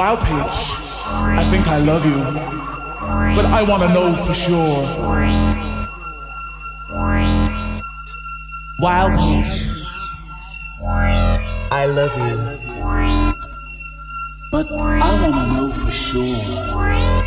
Wild Peach, I think I love you, but I want to know for sure. Wild Peach, I love you, but I want to know for sure.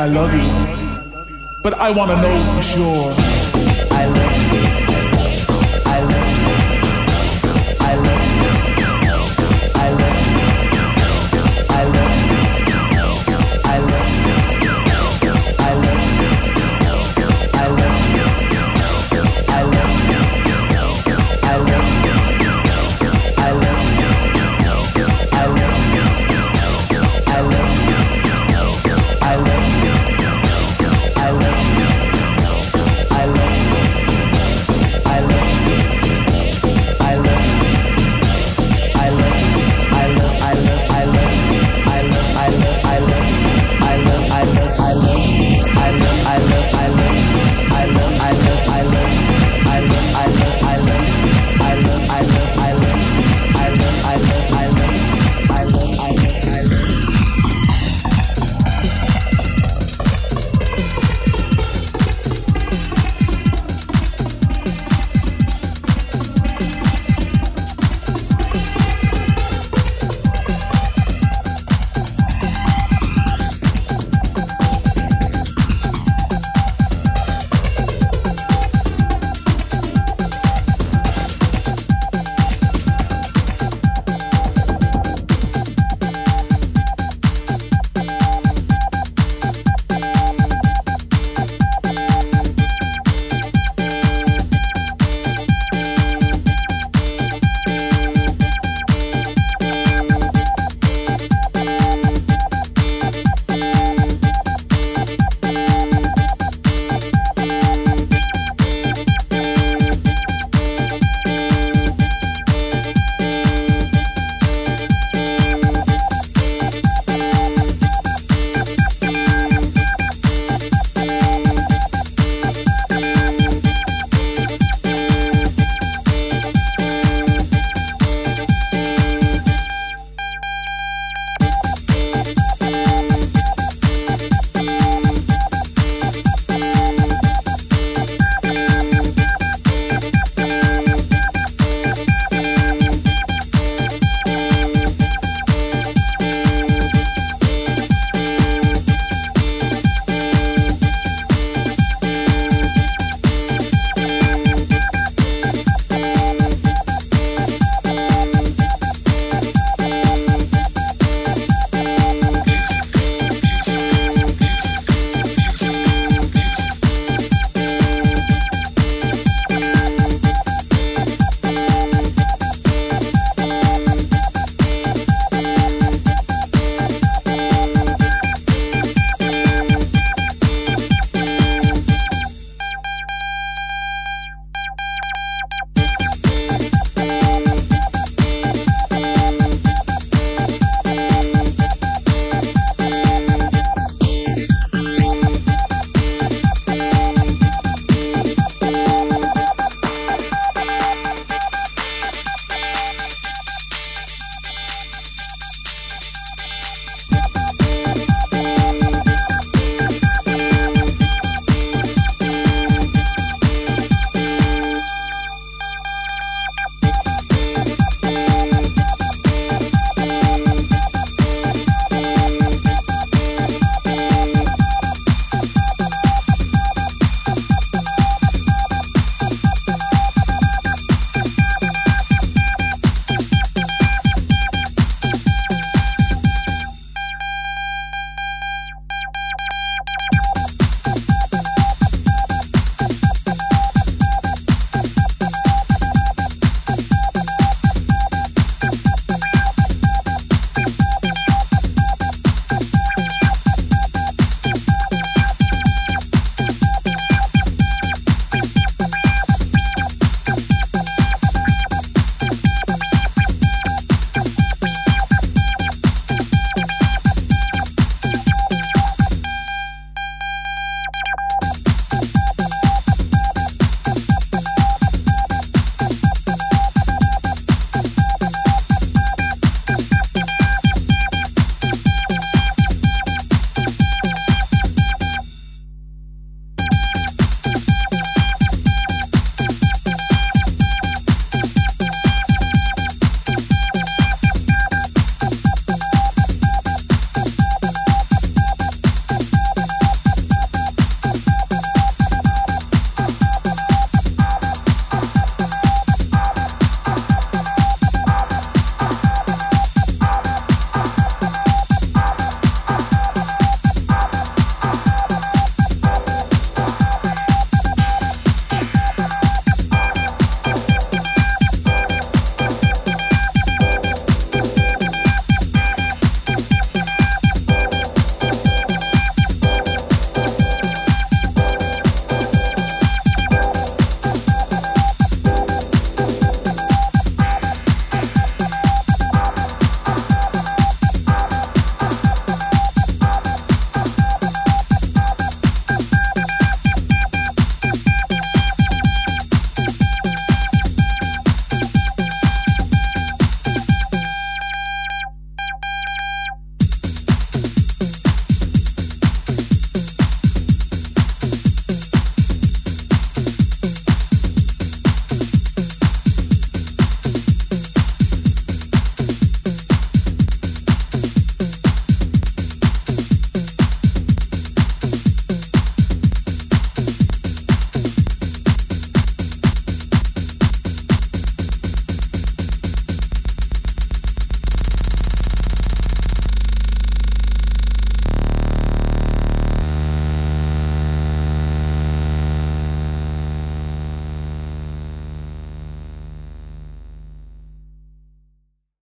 I love you, but I want to know for sure.